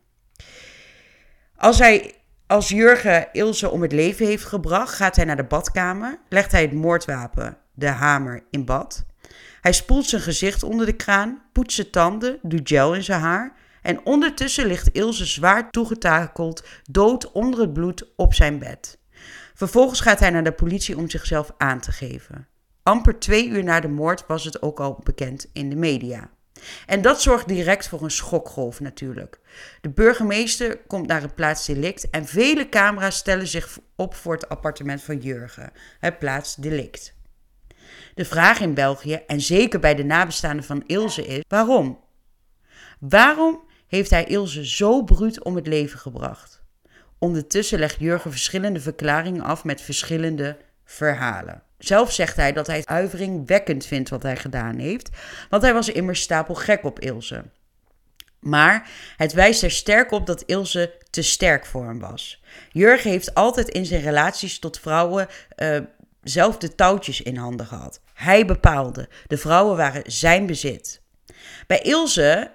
Als hij als Jurgen Ilse om het leven heeft gebracht, gaat hij naar de badkamer, legt hij het moordwapen, de hamer, in bad. Hij spoelt zijn gezicht onder de kraan, poetst zijn tanden, doet gel in zijn haar. En ondertussen ligt Ilse zwaar toegetakeld, dood onder het bloed op zijn bed. Vervolgens gaat hij naar de politie om zichzelf aan te geven. Amper twee uur na de moord was het ook al bekend in de media. En dat zorgt direct voor een schokgolf natuurlijk. De burgemeester komt naar het plaatsdelict en vele camera's stellen zich op voor het appartement van Jurgen, het plaatsdelict. De vraag in België, en zeker bij de nabestaanden van Ilse, is: waarom? Waarom heeft hij Ilse zo bruut om het leven gebracht? Ondertussen legt Jurgen verschillende verklaringen af met verschillende verhalen. Zelf zegt hij dat hij het uiveringwekkend vindt wat hij gedaan heeft, want hij was immers stapel gek op Ilse. Maar het wijst er sterk op dat Ilse te sterk voor hem was. Jurgen heeft altijd in zijn relaties tot vrouwen uh, zelf de touwtjes in handen gehad. Hij bepaalde. De vrouwen waren zijn bezit. Bij Ilse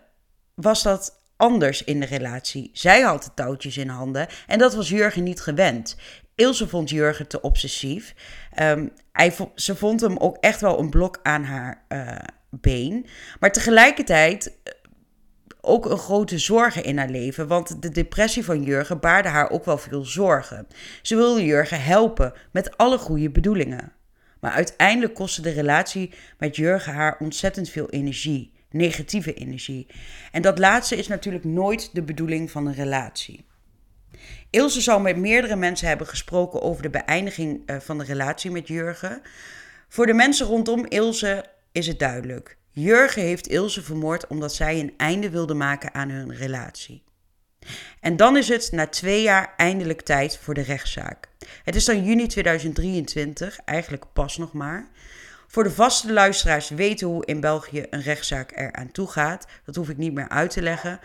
was dat anders in de relatie. Zij had de touwtjes in handen en dat was Jurgen niet gewend. Ilse vond Jurgen te obsessief. Um, hij, ze vond hem ook echt wel een blok aan haar uh, been. Maar tegelijkertijd eh, ook een grote zorgen in haar leven. Want de depressie van Jurgen baarde haar ook wel veel zorgen. Ze wilde Jurgen helpen met alle goede bedoelingen. Maar uiteindelijk kostte de relatie met Jurgen haar ontzettend veel energie. Negatieve energie. En dat laatste is natuurlijk nooit de bedoeling van een relatie. Ilse zou met meerdere mensen hebben gesproken over de beëindiging eh, van de relatie met Jurgen. Voor de mensen rondom Ilse is het duidelijk. Jurgen heeft Ilse vermoord omdat zij een einde wilde maken aan hun relatie. En dan is het na twee jaar eindelijk tijd voor de rechtszaak. Het is dan juni 2023, eigenlijk pas nog maar. Voor de vaste luisteraars weten hoe in België een rechtszaak eraan toe gaat. Dat hoef ik niet meer uit te leggen.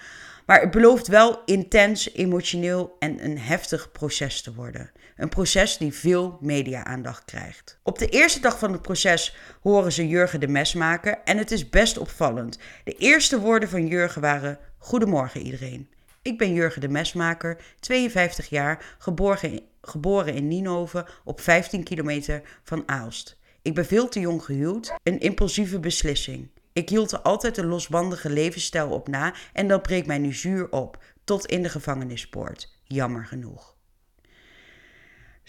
Maar het belooft wel intens, emotioneel en een heftig proces te worden. Een proces die veel media-aandacht krijgt. Op de eerste dag van het proces horen ze Jurgen de mesmaker en het is best opvallend. De eerste woorden van Jurgen waren: Goedemorgen iedereen. Ik ben Jurgen de Mesmaker, 52 jaar, geboren in, geboren in Nienhoven op 15 kilometer van Aalst. Ik ben veel te jong gehuwd, een impulsieve beslissing. Ik hield er altijd een losbandige levensstijl op na en dat breekt mij nu zuur op, tot in de gevangenispoort. Jammer genoeg.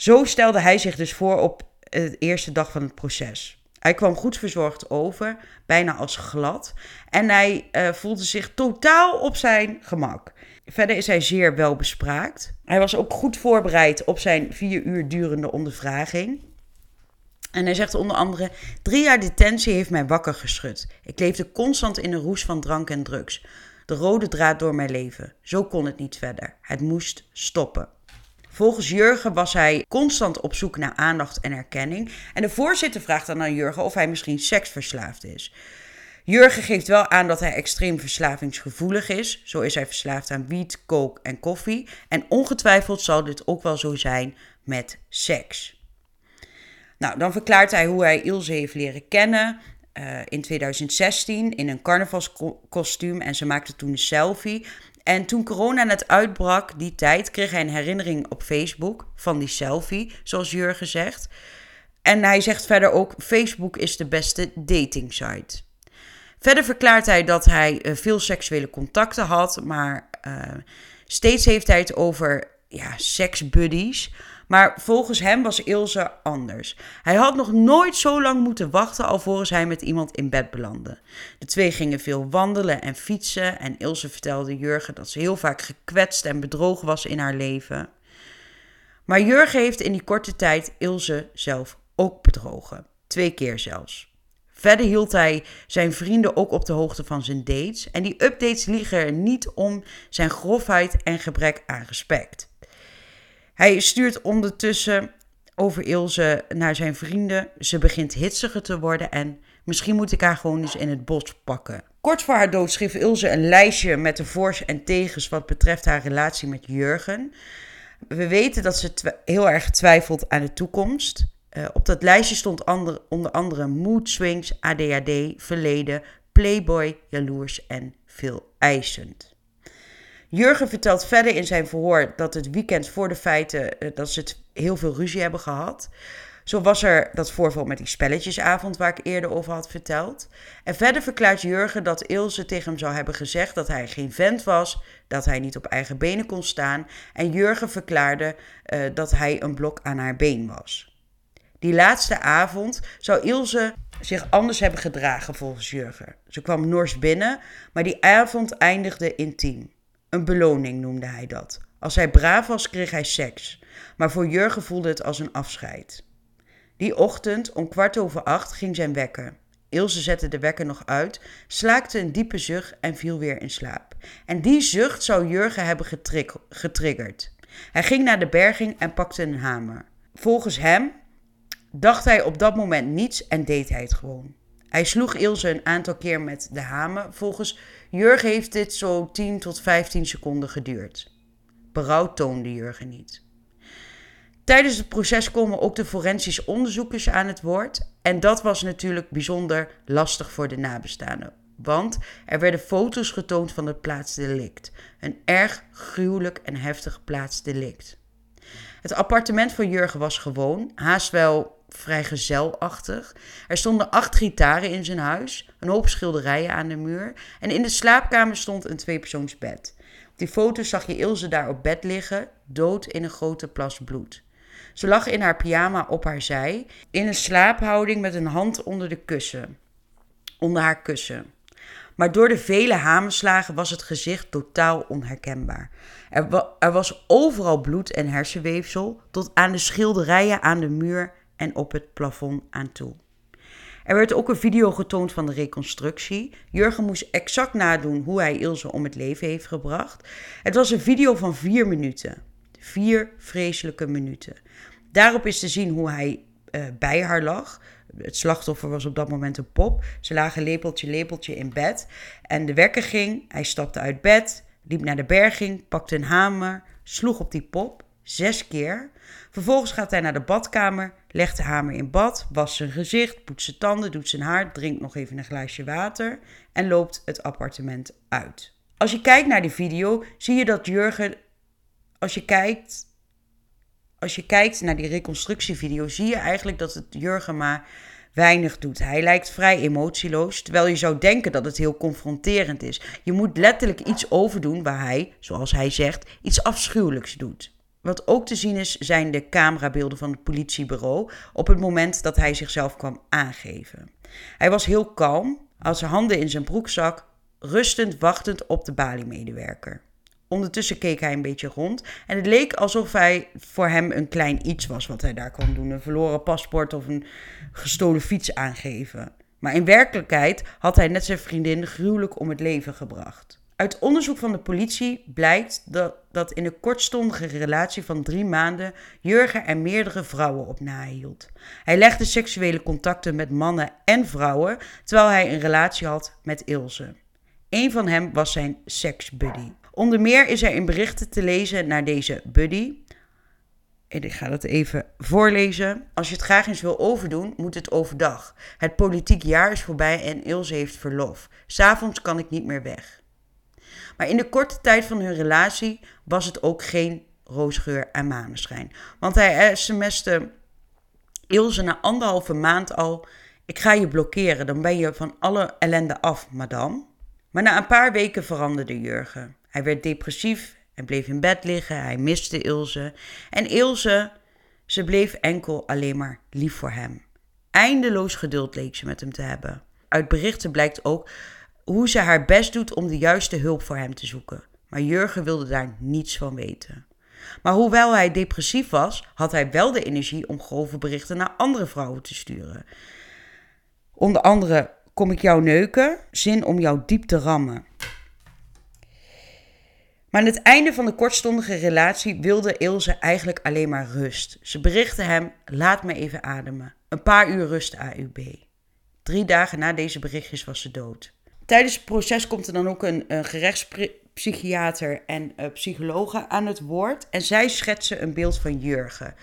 Zo stelde hij zich dus voor op de eerste dag van het proces. Hij kwam goed verzorgd over, bijna als glad, en hij uh, voelde zich totaal op zijn gemak. Verder is hij zeer welbespraakt. Hij was ook goed voorbereid op zijn vier uur durende ondervraging. En hij zegt onder andere: Drie jaar detentie heeft mij wakker geschud. Ik leefde constant in een roes van drank en drugs. De rode draad door mijn leven. Zo kon het niet verder. Het moest stoppen. Volgens Jurgen was hij constant op zoek naar aandacht en erkenning. En de voorzitter vraagt dan aan Jurgen of hij misschien seksverslaafd is. Jurgen geeft wel aan dat hij extreem verslavingsgevoelig is. Zo is hij verslaafd aan wiet, kook en koffie. En ongetwijfeld zal dit ook wel zo zijn met seks. Nou, dan verklaart hij hoe hij Ilse heeft leren kennen. Uh, in 2016 in een carnavalskostuum en ze maakte toen een selfie. En toen corona net uitbrak, die tijd, kreeg hij een herinnering op Facebook van die selfie, zoals Jurgen zegt. En hij zegt verder ook: Facebook is de beste dating site. Verder verklaart hij dat hij uh, veel seksuele contacten had, maar uh, steeds heeft hij het over ja, seksbuddies. Maar volgens hem was Ilse anders. Hij had nog nooit zo lang moeten wachten alvorens hij met iemand in bed belandde. De twee gingen veel wandelen en fietsen en Ilse vertelde Jurgen dat ze heel vaak gekwetst en bedrogen was in haar leven. Maar Jurgen heeft in die korte tijd Ilse zelf ook bedrogen. Twee keer zelfs. Verder hield hij zijn vrienden ook op de hoogte van zijn dates. En die updates liegen er niet om zijn grofheid en gebrek aan respect. Hij stuurt ondertussen over Ilse naar zijn vrienden. Ze begint hitsiger te worden en misschien moet ik haar gewoon eens in het bos pakken. Kort voor haar dood schreef Ilse een lijstje met de voor's en tegens wat betreft haar relatie met Jurgen. We weten dat ze heel erg twijfelt aan de toekomst. Uh, op dat lijstje stond onder andere mood swings, ADHD, verleden, playboy, jaloers en veel eisend. Jurgen vertelt verder in zijn verhoor dat het weekend voor de feiten eh, dat ze het heel veel ruzie hebben gehad. Zo was er dat voorval met die spelletjesavond waar ik eerder over had verteld. En verder verklaart Jurgen dat Ilse tegen hem zou hebben gezegd dat hij geen vent was, dat hij niet op eigen benen kon staan. En Jurgen verklaarde uh, dat hij een blok aan haar been was. Die laatste avond zou Ilse zich anders hebben gedragen volgens Jurgen. Ze kwam nors binnen, maar die avond eindigde intiem. Een beloning noemde hij dat. Als hij braaf was, kreeg hij seks. Maar voor Jurgen voelde het als een afscheid. Die ochtend, om kwart over acht, ging zijn wekker. Ilse zette de wekker nog uit, slaakte een diepe zucht en viel weer in slaap. En die zucht zou Jurgen hebben getriggerd. Hij ging naar de berging en pakte een hamer. Volgens hem dacht hij op dat moment niets en deed hij het gewoon. Hij sloeg Ilse een aantal keer met de hamer. Volgens Jurgen heeft dit zo 10 tot 15 seconden geduurd. Berouw toonde Jurgen niet. Tijdens het proces komen ook de forensische onderzoekers aan het woord. En dat was natuurlijk bijzonder lastig voor de nabestaanden. Want er werden foto's getoond van het plaatsdelict. Een erg gruwelijk en heftig plaatsdelict. Het appartement van Jurgen was gewoon, haast wel vrij gezelachtig. Er stonden acht gitaren in zijn huis, een hoop schilderijen aan de muur en in de slaapkamer stond een tweepersoonsbed. Op die foto zag je Ilse daar op bed liggen, dood in een grote plas bloed. Ze lag in haar pyjama op haar zij, in een slaaphouding met een hand onder de kussen, onder haar kussen. Maar door de vele hamerslagen was het gezicht totaal onherkenbaar. Er, er was overal bloed en hersenweefsel, tot aan de schilderijen aan de muur en op het plafond aan toe. Er werd ook een video getoond van de reconstructie. Jurgen moest exact nadoen hoe hij Ilse om het leven heeft gebracht. Het was een video van vier minuten. Vier vreselijke minuten. Daarop is te zien hoe hij uh, bij haar lag. Het slachtoffer was op dat moment een pop. Ze lagen lepeltje, lepeltje in bed. En de wekker ging. Hij stapte uit bed, liep naar de berging, pakte een hamer, sloeg op die pop. Zes keer. Vervolgens gaat hij naar de badkamer, legt de hamer in bad, wast zijn gezicht, poetst zijn tanden, doet zijn haar, drinkt nog even een glaasje water en loopt het appartement uit. Als je kijkt naar die video, zie je dat Jurgen, als je kijkt, als je kijkt naar die reconstructievideo, zie je eigenlijk dat het Jurgen maar weinig doet. Hij lijkt vrij emotieloos, terwijl je zou denken dat het heel confronterend is. Je moet letterlijk iets overdoen waar hij, zoals hij zegt, iets afschuwelijks doet. Wat ook te zien is, zijn de camerabeelden van het politiebureau op het moment dat hij zichzelf kwam aangeven. Hij was heel kalm, had zijn handen in zijn broekzak, rustend wachtend op de baliemedewerker. Ondertussen keek hij een beetje rond en het leek alsof hij voor hem een klein iets was wat hij daar kwam doen. Een verloren paspoort of een gestolen fiets aangeven. Maar in werkelijkheid had hij net zijn vriendin gruwelijk om het leven gebracht. Uit onderzoek van de politie blijkt dat, dat in een kortstondige relatie van drie maanden Jurgen er meerdere vrouwen op nahield. Hij legde seksuele contacten met mannen en vrouwen, terwijl hij een relatie had met Ilse. Een van hem was zijn seksbuddy. Onder meer is er in berichten te lezen naar deze buddy. En ik ga dat even voorlezen. Als je het graag eens wil overdoen, moet het overdag. Het politiek jaar is voorbij en Ilse heeft verlof. S'avonds kan ik niet meer weg. Maar in de korte tijd van hun relatie was het ook geen roosgeur en maneschijn. Want hij sms'te Ilse na anderhalve maand al... Ik ga je blokkeren, dan ben je van alle ellende af, madame. Maar na een paar weken veranderde Jurgen. Hij werd depressief en bleef in bed liggen. Hij miste Ilse. En Ilse, ze bleef enkel alleen maar lief voor hem. Eindeloos geduld leek ze met hem te hebben. Uit berichten blijkt ook hoe ze haar best doet om de juiste hulp voor hem te zoeken. Maar Jurgen wilde daar niets van weten. Maar hoewel hij depressief was, had hij wel de energie om grove berichten naar andere vrouwen te sturen. Onder andere kom ik jou neuken, zin om jou diep te rammen. Maar aan het einde van de kortstondige relatie wilde Ilse eigenlijk alleen maar rust. Ze berichtte hem: Laat me even ademen. Een paar uur rust AUB. Drie dagen na deze berichtjes was ze dood. Tijdens het proces komt er dan ook een, gerechtspsychiater en uh, psychologe aan het woord. En zij schetsen een beeld van Jurgen.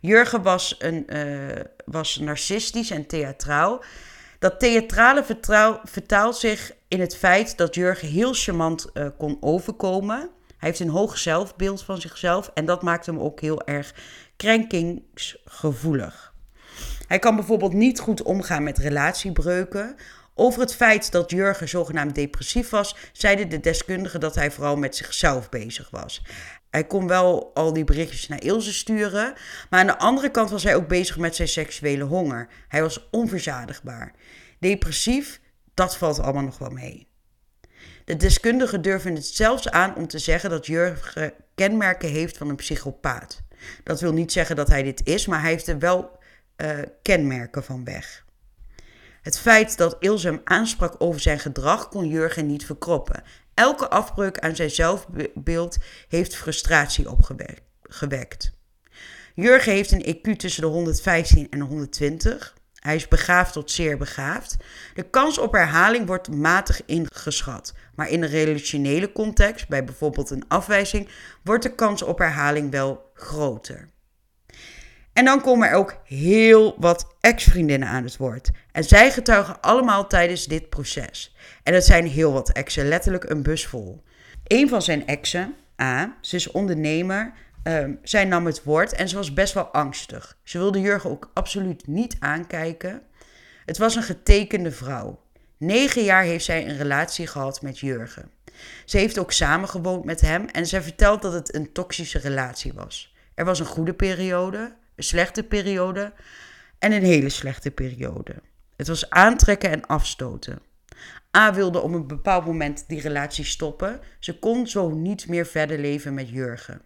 Jurgen was, een, uh, was narcistisch en theatraal. Dat theatrale vertaalt zich in het feit dat Jurgen heel charmant uh, kon overkomen. Hij heeft een hoog zelfbeeld van zichzelf en dat maakt hem ook heel erg krenkingsgevoelig. Hij kan bijvoorbeeld niet goed omgaan met relatiebreuken over het feit dat Jurgen zogenaamd depressief was, zeiden de deskundigen dat hij vooral met zichzelf bezig was. Hij kon wel al die berichtjes naar Ilse sturen, maar aan de andere kant was hij ook bezig met zijn seksuele honger. Hij was onverzadigbaar. Depressief, dat valt allemaal nog wel mee. De deskundigen durven het zelfs aan om te zeggen dat Jurgen kenmerken heeft van een psychopaat. Dat wil niet zeggen dat hij dit is, maar hij heeft er wel uh, kenmerken van weg. Het feit dat Ilse hem aansprak over zijn gedrag kon Jurgen niet verkroppen. Elke afbreuk aan zijn zelfbeeld heeft frustratie opgewekt. Jurgen heeft een EQ tussen de 115 en 120. Hij is begaafd tot zeer begaafd. De kans op herhaling wordt matig ingeschat. Maar in een relationele context, bij bijvoorbeeld een afwijzing, wordt de kans op herhaling wel groter. En dan komen er ook heel wat ex-vriendinnen aan het woord. En zij getuigen allemaal tijdens dit proces. En dat zijn heel wat exen, letterlijk een bus vol. Een van zijn exen, A, ze is ondernemer, um, zij nam het woord en ze was best wel angstig. Ze wilde Jurgen ook absoluut niet aankijken. Het was een getekende vrouw. Negen jaar heeft zij een relatie gehad met Jurgen. Ze heeft ook samengewoond met hem en zij vertelt dat het een toxische relatie was. Er was een goede periode, slechte periode en een hele slechte periode. Het was aantrekken en afstoten. A wilde op een bepaald moment die relatie stoppen. Ze kon zo niet meer verder leven met Jurgen.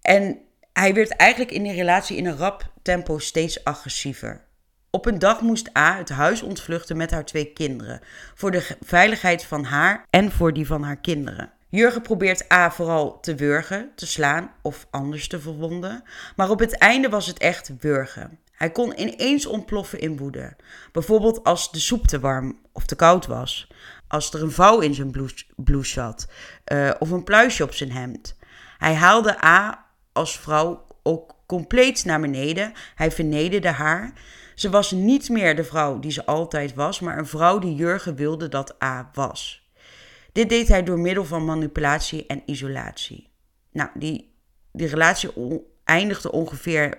En hij werd eigenlijk in die relatie in een rap tempo steeds agressiever. Op een dag moest A het huis ontvluchten met haar twee kinderen, voor de veiligheid van haar en voor die van haar kinderen. Jurgen probeert A vooral te wurgen, te slaan of anders te verwonden. Maar op het einde was het echt wurgen. Hij kon ineens ontploffen in woede. Bijvoorbeeld als de soep te warm of te koud was. Als er een vouw in zijn blouse, zat. Uh, of een pluisje op zijn hemd. Hij haalde A als vrouw ook compleet naar beneden. Hij vernederde haar. Ze was niet meer de vrouw die ze altijd was, maar een vrouw die Jurgen wilde dat A was. Dit deed hij door middel van manipulatie en isolatie. Nou, die, die relatie eindigde ongeveer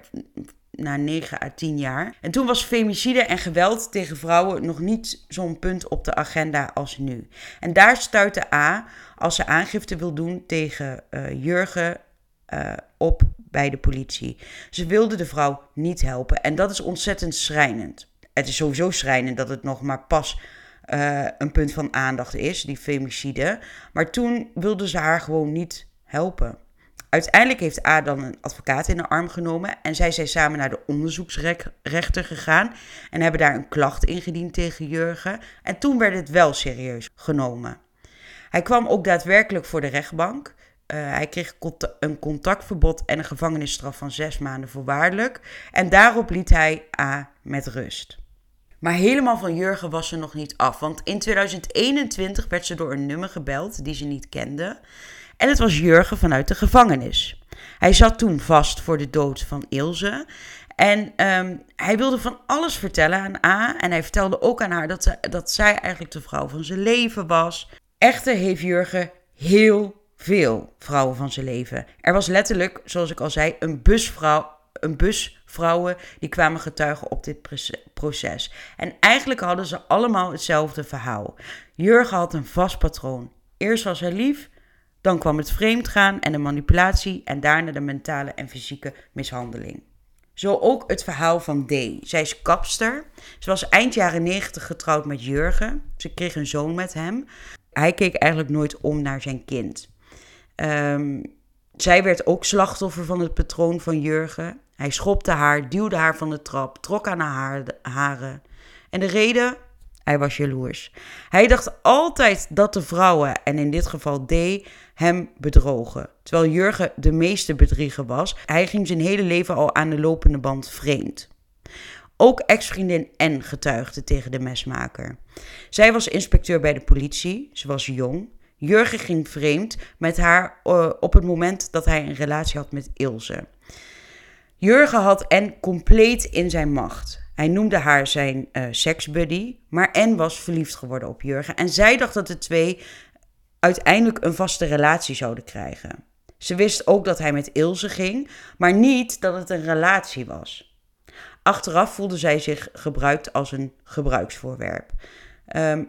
na 9 à 10 jaar. En toen was femicide en geweld tegen vrouwen nog niet zo'n punt op de agenda als nu. En daar stuitte A, als ze aangifte wil doen tegen uh, Jurgen, uh, op bij de politie. Ze wilde de vrouw niet helpen en dat is ontzettend schrijnend. Het is sowieso schrijnend dat het nog maar pas uh, een punt van aandacht is, die femicide. Maar toen wilde ze haar gewoon niet helpen. Uiteindelijk heeft A dan een advocaat in de arm genomen en zij zijn samen naar de onderzoeksrechter gegaan en hebben daar een klacht ingediend tegen Jurgen. En toen werd het wel serieus genomen. Hij kwam ook daadwerkelijk voor de rechtbank. Uh, hij kreeg een contactverbod en een gevangenisstraf van zes maanden voorwaardelijk. En daarop liet hij A met rust. Maar helemaal van Jurgen was ze nog niet af. Want in 2021 werd ze door een nummer gebeld die ze niet kende. En het was Jurgen vanuit de gevangenis. Hij zat toen vast voor de dood van Ilse. En um, hij wilde van alles vertellen aan A. En hij vertelde ook aan haar dat, ze, dat zij eigenlijk de vrouw van zijn leven was. Echter heeft Jurgen heel veel vrouwen van zijn leven. Er was letterlijk, zoals ik al zei, een busvrouw. Een bus vrouwen die kwamen getuigen op dit proces. En eigenlijk hadden ze allemaal hetzelfde verhaal. Jurgen had een vast patroon. Eerst was hij lief, dan kwam het vreemdgaan en de manipulatie en daarna de mentale en fysieke mishandeling. Zo ook het verhaal van D. Zij is kapster. Ze was eind jaren 90 getrouwd met Jurgen. Ze kreeg een zoon met hem. Hij keek eigenlijk nooit om naar zijn kind. Um, zij werd ook slachtoffer van het patroon van Jurgen. Hij schopte haar, duwde haar van de trap, trok aan haar haren. En de reden? Hij was jaloers. Hij dacht altijd dat de vrouwen, en in dit geval D, hem bedrogen. Terwijl Jurgen de meeste bedrieger was. Hij ging zijn hele leven al aan de lopende band vreemd. Ook ex-vriendin N getuigde tegen de mesmaker. Zij was inspecteur bij de politie. Ze was jong. Jurgen ging vreemd met haar uh, op het moment dat hij een relatie had met Ilse. Jurgen had N compleet in zijn macht. Hij noemde haar zijn uh, seksbuddy, maar N was verliefd geworden op Jurgen. En zij dacht dat de twee uiteindelijk een vaste relatie zouden krijgen. Ze wist ook dat hij met Ilse ging, maar niet dat het een relatie was. Achteraf voelde zij zich gebruikt als een gebruiksvoorwerp.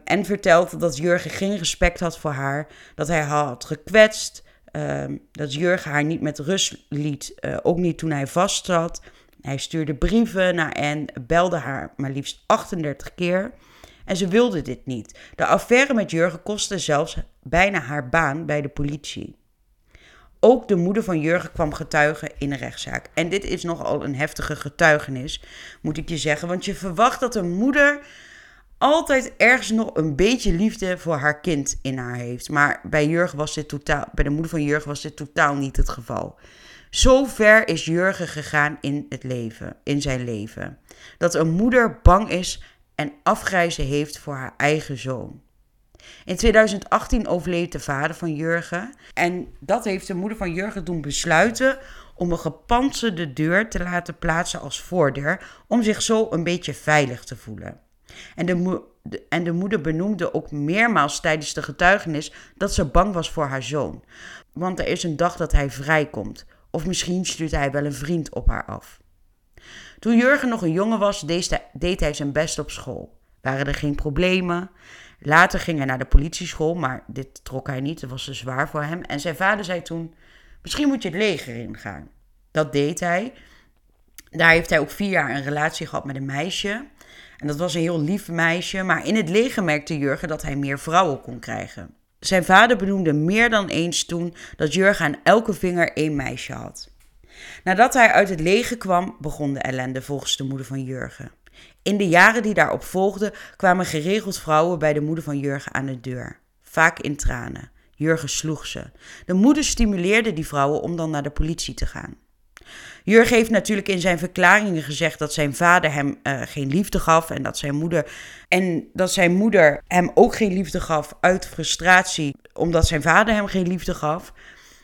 En vertelt dat Jurgen geen respect had voor haar, dat hij haar had gekwetst, um, dat Jurgen haar niet met rust liet, uh, ook niet toen hij vast zat. Hij stuurde brieven naar en belde haar maar liefst 38 keer. En ze wilde dit niet. De affaire met Jurgen kostte zelfs bijna haar baan bij de politie. Ook de moeder van Jurgen kwam getuigen in een rechtszaak. En dit is nogal een heftige getuigenis, moet ik je zeggen. Want je verwacht dat een moeder altijd ergens nog een beetje liefde voor haar kind in haar heeft. Maar bij Jurgen was dit totaal, bij de moeder van Jurgen was dit totaal niet het geval. Zo ver is Jurgen gegaan in het leven, in zijn leven, dat een moeder bang is en afgrijzen heeft voor haar eigen zoon. In 2018 overleed de vader van Jurgen en dat heeft de moeder van Jurgen doen besluiten om een gepantserde deur te laten plaatsen als voordeur om zich zo een beetje veilig te voelen. En de, en de moeder benoemde ook meermaals tijdens de getuigenis dat ze bang was voor haar zoon. Want er is een dag dat hij vrijkomt. Of misschien stuurt hij wel een vriend op haar af. Toen Jurgen nog een jongen was, deed hij zijn best op school. Waren er geen problemen. Later ging hij naar de politieschool, maar dit trok hij niet. Dat was te zwaar voor hem. En zijn vader zei toen: Misschien moet je het leger ingaan. Dat deed hij. Daar heeft hij ook vier jaar een relatie gehad met een meisje. En dat was een heel lief meisje, maar in het leger merkte Jurgen dat hij meer vrouwen kon krijgen. Zijn vader benoemde meer dan eens toen dat Jurgen aan elke vinger één meisje had. Nadat hij uit het leger kwam, begon de ellende volgens de moeder van Jurgen. In de jaren die daarop volgden kwamen geregeld vrouwen bij de moeder van Jurgen aan de deur, vaak in tranen. Jurgen sloeg ze. De moeder stimuleerde die vrouwen om dan naar de politie te gaan. Jurgen heeft natuurlijk in zijn verklaringen gezegd dat zijn vader hem uh, geen liefde gaf en dat zijn moeder en dat zijn moeder hem ook geen liefde gaf uit frustratie omdat zijn vader hem geen liefde gaf.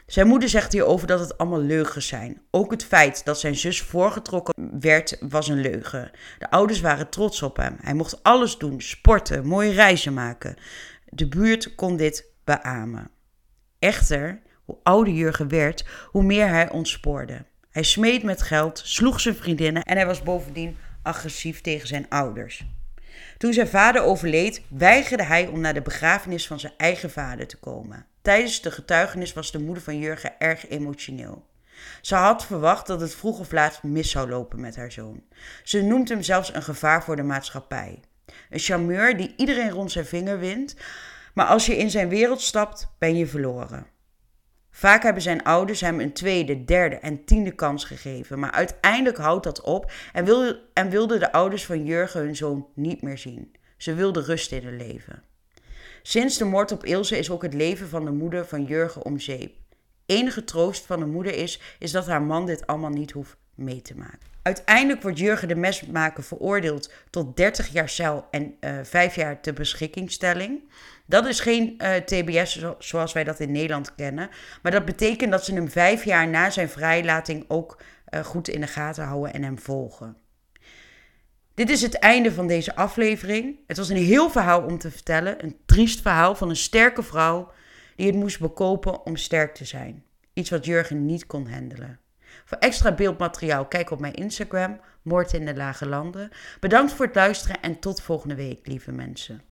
Zijn moeder zegt hierover dat het allemaal leugens zijn. Ook het feit dat zijn zus voorgetrokken werd, was een leugen. De ouders waren trots op hem. Hij mocht alles doen: sporten, mooie reizen maken. De buurt kon dit beamen. Echter, hoe ouder Jurgen werd, hoe meer hij ontspoorde. Hij smeet met geld, sloeg zijn vriendinnen en hij was bovendien agressief tegen zijn ouders. Toen zijn vader overleed, weigerde hij om naar de begrafenis van zijn eigen vader te komen. Tijdens de getuigenis was de moeder van Jurgen erg emotioneel. Ze had verwacht dat het vroeg of laat mis zou lopen met haar zoon. Ze noemt hem zelfs een gevaar voor de maatschappij. Een charmeur die iedereen rond zijn vinger wint, maar als je in zijn wereld stapt, ben je verloren. Vaak hebben zijn ouders hem een tweede, derde en tiende kans gegeven, maar uiteindelijk houdt dat op en, wilde, en wilden de ouders van Jurgen hun zoon niet meer zien. Ze wilden rust in hun leven. Sinds de moord op Ilse is ook het leven van de moeder van Jurgen om zeep. Enige troost van de moeder is, is dat haar man dit allemaal niet hoeft mee te maken. Uiteindelijk wordt Jurgen de mesmaker veroordeeld tot 30 jaar cel en uh, eh, 5 jaar te beschikkingstelling. Dat is geen eh, TBS zoals wij dat in Nederland kennen. Maar dat betekent dat ze hem vijf jaar na zijn vrijlating ook uh, goed in de gaten houden en hem volgen. Dit is het einde van deze aflevering. Het was een heel verhaal om te vertellen. Een triest verhaal van een sterke vrouw die het moest bekopen om sterk te zijn. Iets wat Jurgen niet kon handelen. Voor extra beeldmateriaal kijk op mijn Instagram, Moord in de Lage Landen. Bedankt voor het luisteren en tot volgende week, lieve mensen.